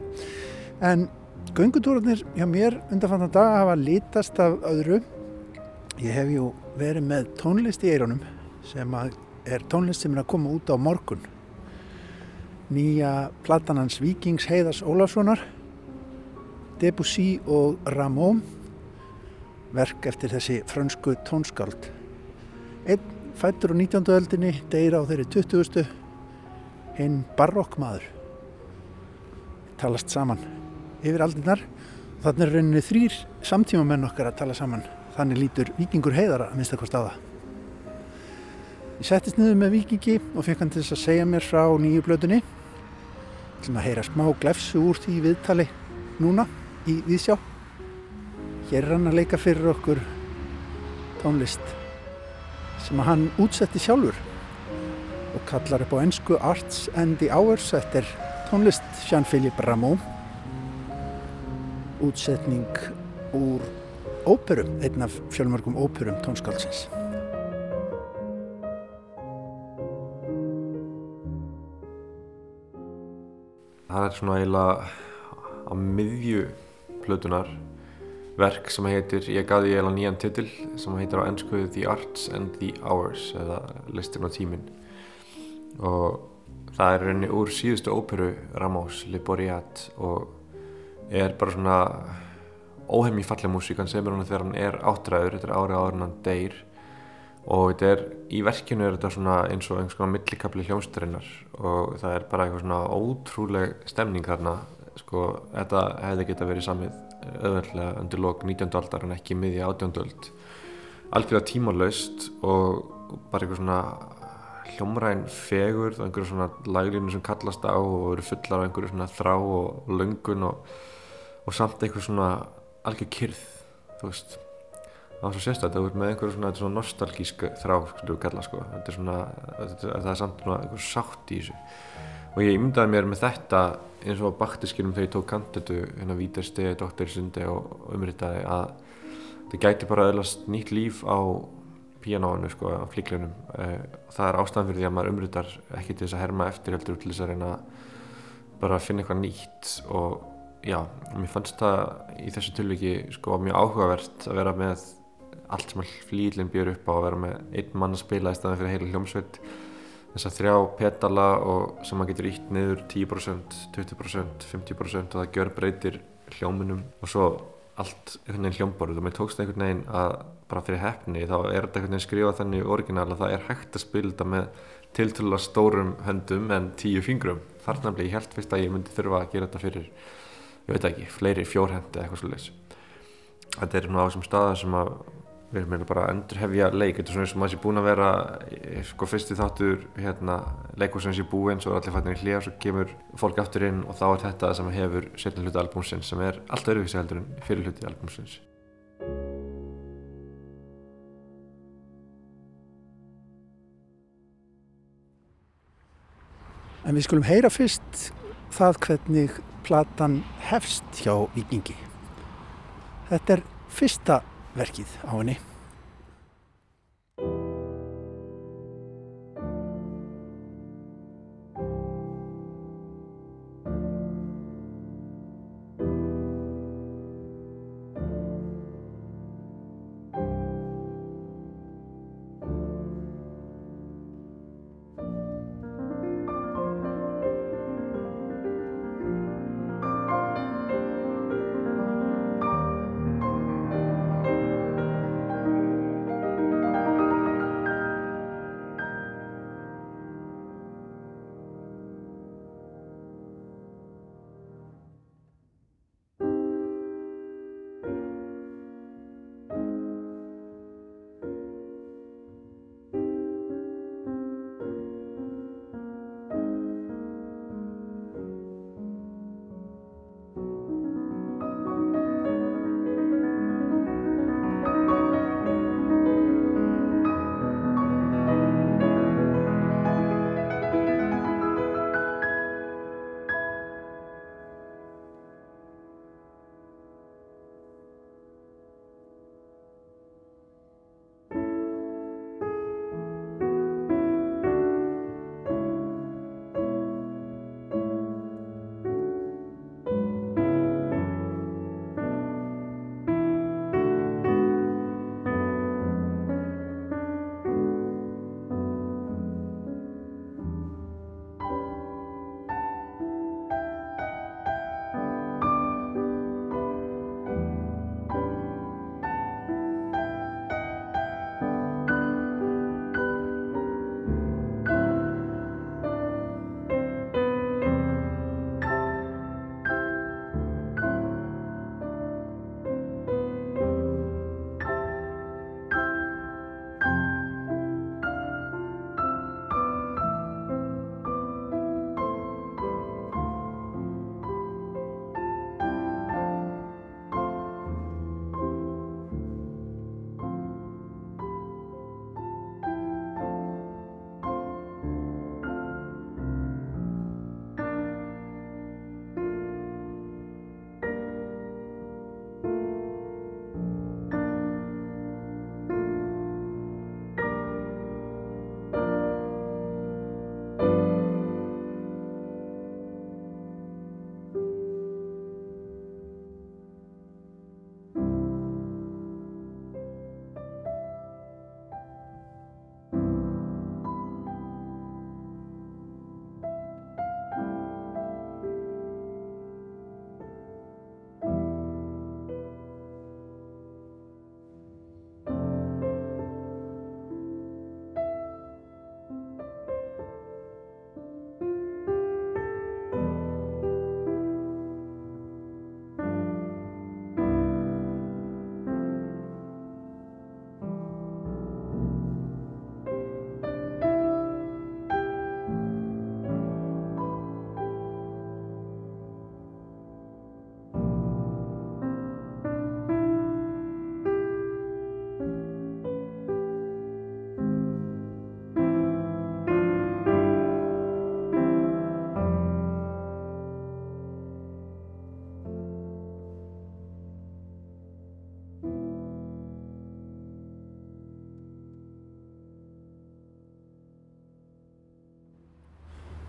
En göngutúrarnir hjá mér undanfannan dag hafa lítast af öðru. Ég hef jú verið með tónlist í eironum sem er tónlist sem er að koma út á morgun. Nýja platanans Víkings Heiðars Ólafssonar Debussy og Ramón verk eftir þessi frönsku tónskáld. Einn fættur á 19. öldinni, deyra á þeirri 20. hinn barokkmaður talast saman yfir aldinnar og þannig er rauninni þrýr samtíma menn okkar að tala saman. Þannig lítur vikingur heiðara að minnst eitthvað staða ég settist niður með vikingi og fekk hann til þess að segja mér frá nýju blötunni til að heyra smá glefsu úr því viðtali núna í Víðsjá. Hér er hann að leika fyrir okkur tónlist sem hann útsetti sjálfur og kallar upp á ennsku Arts and the Hours eftir tónlist Jean-Philippe Rameau. Útsetning úr óperum, einn af fjölmörgum óperum tónskálsins Það er svona eiginlega á miðju plötunar verk sem heitir, ég gaði eiginlega nýjan titil sem heitir á ennsku The Arts and the Hours eða listin og tímin og það er rauninni úr síðustu óperu Ramos Le Boreat og er bara svona óhemmi falleg músík hann semur hann þegar hann er áttræður þetta er árið áður en hann deyr. Og þetta er, í verkinu er þetta svona eins og einhvers konar millikabli hljómsdurinnar og það er bara eitthvað svona ótrúleg stemning þarna sko, þetta hefði geta verið samið öðvöldlega undir lok 19. aldar en ekki miði 18. öld algjörlega tímalöst og bara eitthvað svona hljómræn fegur og einhverju svona laglínu sem kallast á og eru fullar af einhverju svona þrá og löngun og, og samt eitthvað svona algjör kyrð þú veist það var svo sérstætt, það er með einhverju svona, svona nostalgísk þrá, skulum við kalla sko. Þetta er svona, það er samt svona einhver sátt í þessu. Og ég ymdaði mér með þetta eins og baktiskilum þegar ég tók kanditu hérna vítarstegi, doktorisundi og umritaði að það gæti bara öðlast nýtt líf á píanóinu sko, á flíklunum það er ástæðan fyrir því að maður umritar ekki til þess að herma eftir heldur til þess að reyna bara að finna eitthvað nýtt. Og já, mér fannst það í þessu tilviki sko mjög áhugavert að vera með allt sem flílinn björ upp á að vera með einn mann að spila í staðan fyrir heila hljómsveit. Þess að þrjá petala og sem maður getur ítt niður 10%, 20%, 50% og það gjör breytir hljóminum. Og svo allt einhvern veginn hljómborð og mér tókst einhvern veginn að bara fyrir hefni þá er þetta einhvern veginn skrifað þannig orginal að það er hægt að spila þetta með tiltöla stórum höndum en tíu fingrum. Þar nefnilega ég held fyrst að ég myndi þurfa að gera þetta fyrir ég veit ekki, fleiri fjórhendi eða eitthvað svolítið þetta er svona á þessum staðar sem að við erum meina bara að endurhefja leik þetta er svona eins og maður sé búin að vera sko fyrsti þáttur hérna leikur sem sé búinn, svo er allir fættin í hlýja svo kemur fólk aftur inn og þá er þetta sem hefur setna hluti albúmsins sem er allt öruvísi heldur en fyrir hluti albúmsins En við skulum heyra fyrst það hvernig platan hefst hjá Vikingi. Þetta er fyrsta verkið á henni.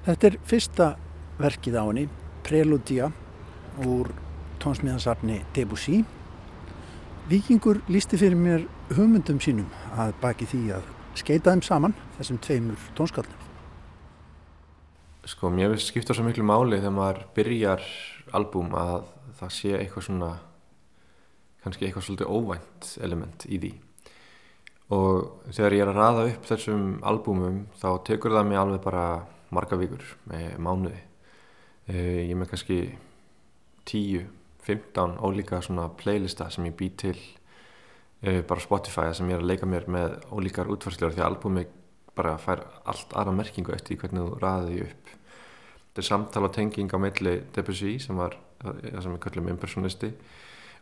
Þetta er fyrsta verkið á henni, Preludia úr tónsmíðansafni Debussy. Víkingur lísti fyrir mér hugmyndum sínum að baki því að skeita þeim saman þessum tveimur tónskallum. Sko, mér finnst skipta svo miklu máli þegar maður byrjar albúm að það sé eitthvað svona kannski eitthvað svolítið óvænt element í því og þegar ég er að raða upp þessum albúmum þá tekur það mig alveg bara marga vikur mánuði. E, ég með kannski 10-15 ólíka svona playlista sem ég bý til e, bara Spotify sem ég er að leika mér með ólíkar útfarsljóður því að albúmi bara fær allt aðra merkingu eftir hvernig þú raði því upp. Þetta er samtala tenging á milli Debussy sem var það sem við kallum impersonisti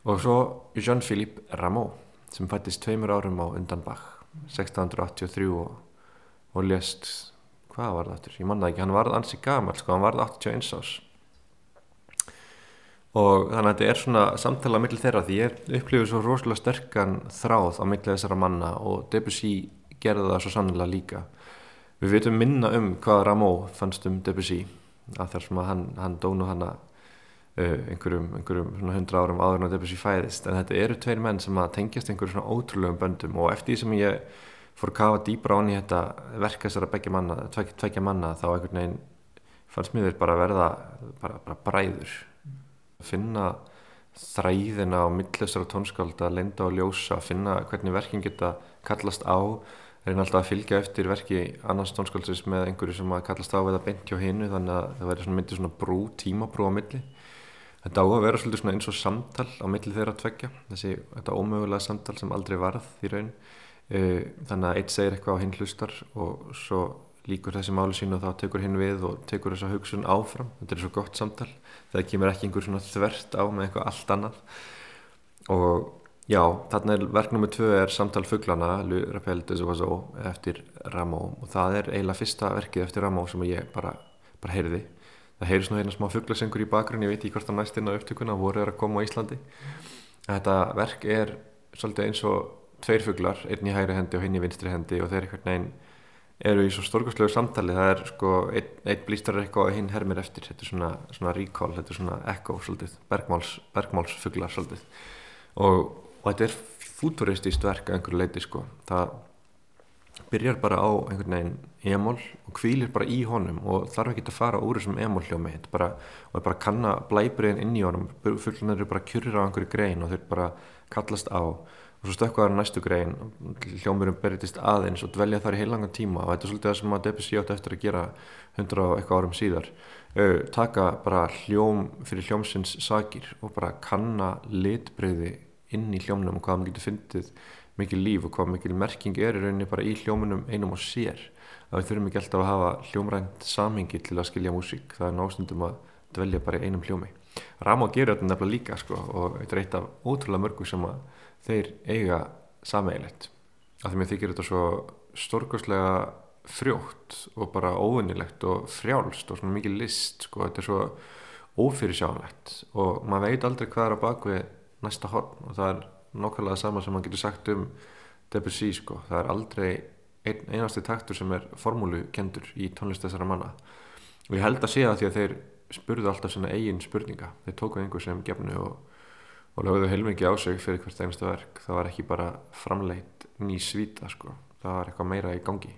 og svo Jean-Philippe Rameau sem fættist tveimur árum á undan Bach 1683 og, og lést hvað var það aftur, ég manna ekki, hann varð ansi gamal sko, hann varð 81 ás og þannig að þetta er svona samtala á milli þeirra því ég upplifið svo rosalega sterkan þráð á milli þessara manna og Debussy gerði það svo sannlega líka. Við veitum minna um hvað Rameau fannst um Debussy að þar sem að hann, hann dónu hann að uh, einhverjum, einhverjum hundra árum áður en Debussy fæðist. En þetta eru tveir menn sem að tengjast einhverjum svona ótrúlegum böndum og eftir því sem ég fór að kafa dýbra án í þetta verka þessara begja manna, tvekja, tvekja manna þá einhvern veginn fannst mér bara verða bara, bara bræður. Finna þræðina á millesara tónskálda, lenda og ljósa finna hvernig verkin geta kallast á reyna alltaf að fylgja eftir verki annars tónskáldsins með einhverju sem að kallast á við að beint hjá hinnu þannig að það verður myndir svona brú, tímabrú á milli. Þetta á að vera svolítið svona eins og samtal á milli þeirra að tvekja þessi, þetta ómögulega samtal sem aldrei varð í raun þannig að eitt segir eitthvað á hinn hlustar og svo líkur þessi máli sín og þá tekur hinn við og tekur þessa hugsun áfram. Þetta er svo gott samtal, það kemur ekki einhver svona þvert á með eitthvað allt annað. Og já þarna er verk nummið tvö er Samtal fugglana eftir Rameau og það er eiginlega fyrsta verkið eftir Rameau sem ég bara, bara heyrði. Það heyri svona hérna smá fugglasengur í bakgrunn ég veit ekki hvort það næst inn á upptökuna voru að koma á Íslandi. Þetta verk er svolítið eins og tveir fugglar, einn í hægri hendi og hinn í vinstri hendi og þeir einhvern veginn eru í svo stórkostlegu samtali, það er sko einn, einn blýstar eitthvað og hinn hermir eftir. Þetta er svona, svona recall, þetta er svona echo svolítið, bergmáls, bergmálsfugglar svolítið. Og, og þetta er futuristist verk að einhverju leiti sko, það byrjar bara á einhvern veginn emól og kvílir bara í honum og þarf ekki að fara úr þessum emól hljómi bara, og er bara kanna blæbriðin inn í honum. Fugglunar eru bara kjurrir á einhverju grein og þeir bara kallast á og svo stökkaður næstu grein hljómurum berðist aðeins og dvelja þar í heilangan tíma. Og þetta er svolítið það sem að Debussy átti eftir að gera hundra og eitthvað árum síðar. Uh, taka bara hljóm fyrir hljómsins sagir og bara kanna litbreyði inn í hljómnum og hvað maður getur fyndið mikil líf og hvað mikil merking er í rauninni bara í hljómunum einum og sér. Að við þurfum ekki alltaf að hafa hljómrænt samhengi til að skilja músík. Það er nástundum að dvelja bara í einum hljómi. Ramá gerur þetta nefnilega líka sko, og þetta er eitt af ótrúlega mörgu sem að þeir eiga sameigilegt af því mér þykir þetta svo stórkostlega frjótt og bara óvinnilegt og frjálst og svona mikið list sko, þetta er svo ófyrirsjánlegt og maður veit aldrei hvað er á bakvið næsta horn og það er nokkvæmlega það sama sem maður getur sagt um Debussy sko, það er aldrei ein, einasti taktur sem er formúlu kendur í tónlist þessara manna. Og ég held að sé það því að þeir spurðu alltaf svona eigin spurninga. Þeir tókuð einhver sem gefnu og og lögðu heilmikið á sig fyrir hvert einstu verk. Það var ekki bara framleitt ný svíta sko, það var eitthvað meira í gangi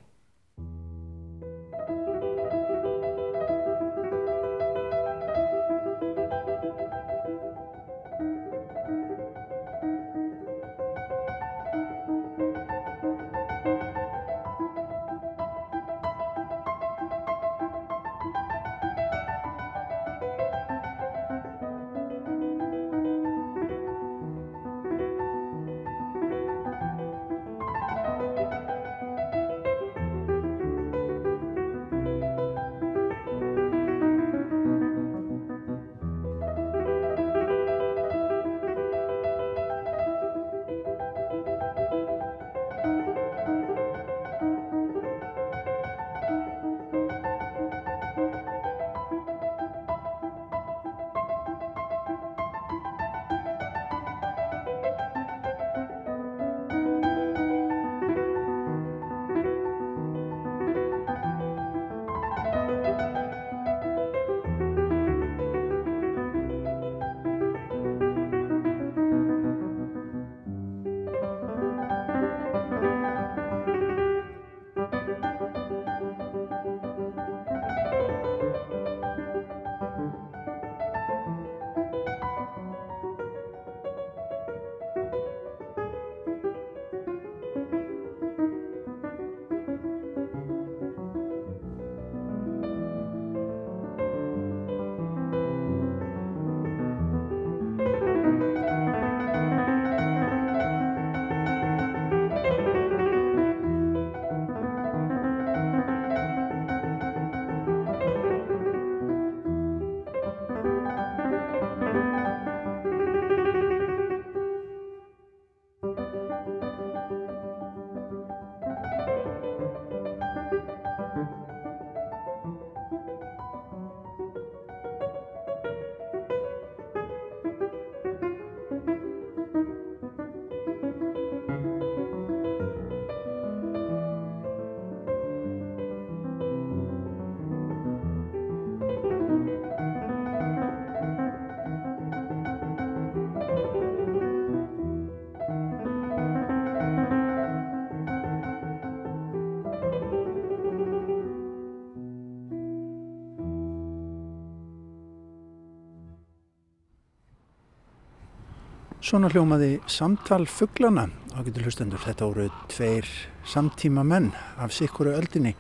Svona hljómaði samtal fugglana á getur hlustendur. Þetta voru tveir samtíma menn af sikkuru öldinni.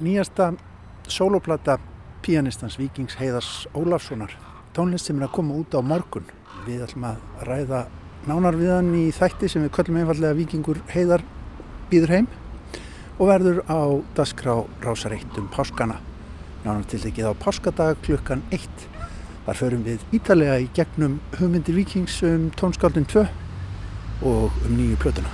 Nýjasta soloplata pianistans Víkings Heiðars Ólafssonar. Tónlist sem er að koma út á morgun. Við ætlum að ræða nánar við hann í þætti sem við köllum einfallega Víkingur Heiðar býður heim og verður á dasgrá rásareitt um páskana. Nánar til þekið á páskadag klukkan 1. Þar förum við ítalega í gegnum hugmyndir Víkings um tónskáldin 2 og um nýju plötuna.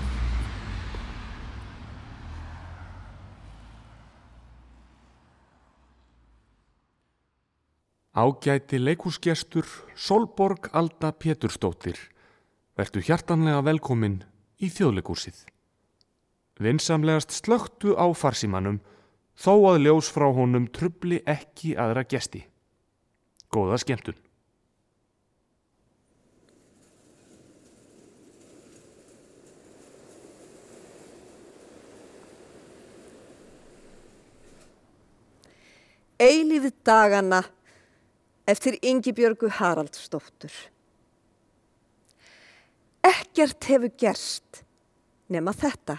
Ágæti leikúsgestur Solborg Alda Pétursdóttir verðu hjartanlega velkomin í þjóðleikúsið. Vinsamlegast slögtu á farsímanum þó að ljós frá honum trubli ekki aðra gesti. Góða skemmtun. Eilífið dagana eftir Yngibjörgu Haraldsdóttur. Ekkert hefur gerst nema þetta.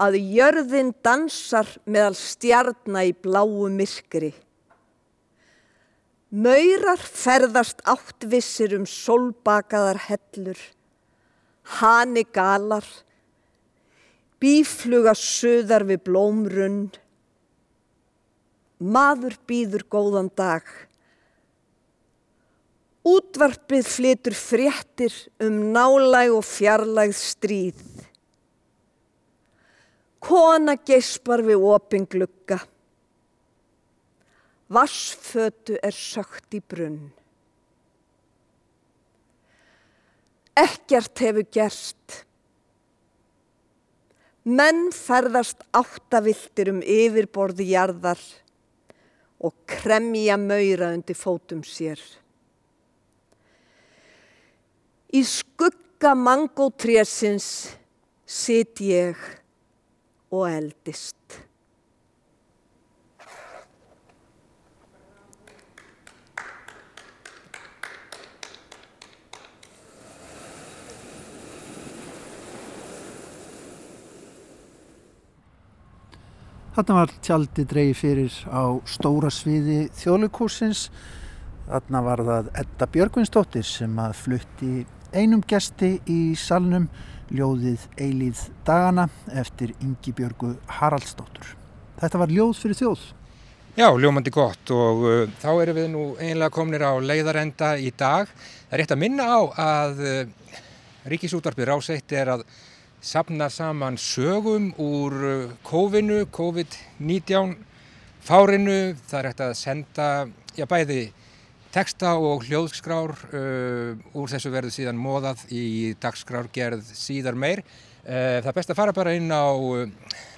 Að jörðin dansar meðal stjarnar í bláu myrkri. Maurar ferðast áttvissir um solbakaðar hellur. Hani galar. Bífluga söðar við blómrunn. Maður býður góðan dag. Útvarpið flytur fréttir um nálæg og fjarlægð stríð. Kona geispar við opin glugga. Vassfötu er sökt í brunn. Ekkert hefur gerst. Menn ferðast áttaviltir um yfirborði jarðar og kremja maura undir fótum sér. Í skugga mangótrésins sit ég og eldist. Þarna var tjaldi dreigi fyrir á stóra sviði þjóðleikúsins. Þarna var það Edda Björgvinsdóttir sem að flutti einum gesti í salnum ljóðið Eilíð dagana eftir Ingi Björgu Haraldsdóttur. Þetta var ljóð fyrir þjóð. Já, ljómandi gott og uh, þá erum við nú einlega komnir á leiðarenda í dag. Það er rétt að minna á að uh, Ríkisútvarpið ráseitt er að sapna saman sögum úr COVID-19, COVID-19 fárinu. Það er hægt að senda já, bæði texta og hljóðskrár uh, úr þessu verðu síðan móðað í dagskrárgerð síðar meir. Uh, það er best að fara bara inn á uh,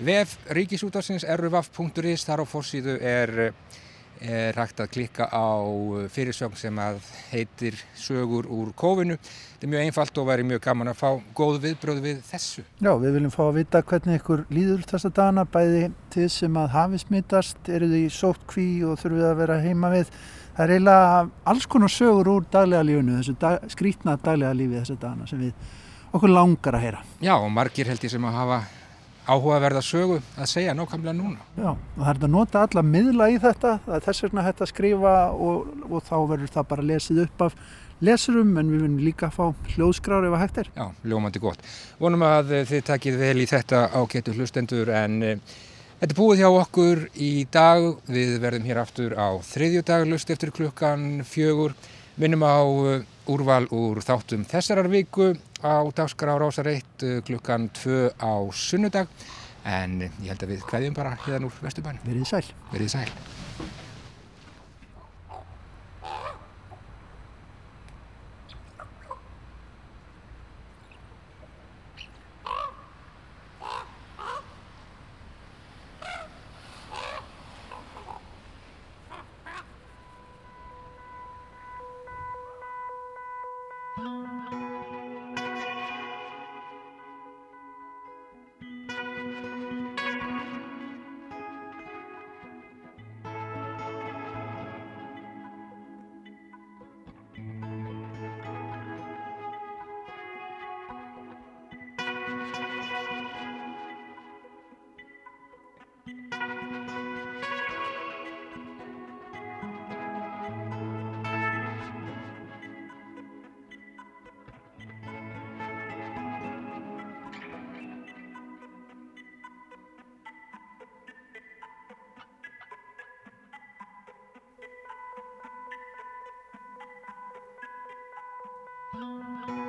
vef ríkisútarsins ruvaf.is, þar á fórsíðu er, er hægt að klikka á fyrirsögn sem að heitir sögur úr kófinu. Þetta er mjög einfalt og væri mjög gaman að fá góð viðbröð við þessu. Já, við viljum fá að vita hvernig ykkur líður þessa dagana, bæði til sem að hafi smittast, eru þið í sótt kví og þurfið að vera heima við. Það er eiginlega alls konar sögur úr daglega lífunu, þessu dag, skrítna daglega lífi þessa dagana sem við okkur langar að heyra. Já, og margir held ég sem að hafa áhugaverða sögu að segja nákvæmlega núna. Já, og það er að nota alla miðla í þetta, það þess vegna hægt að skrifa og, og þá verður það bara lesið upp af lesurum en við viljum líka fá hljóðskrár ef að hægt er. Já, ljómandi gott. Vonum að þið takið vel í þetta ágættu hlustendur en Þetta er búið hjá okkur í dag, við verðum hér aftur á þriðjudag, lust eftir klukkan fjögur. Minnum á úrval úr þáttum þessarar viku á dagskrá Rásar 1 klukkan 2 á sunnudag. En ég held að við hvaðjum bara hérna úr Vesturbæn. Verðið sæl. Verðið sæl. Música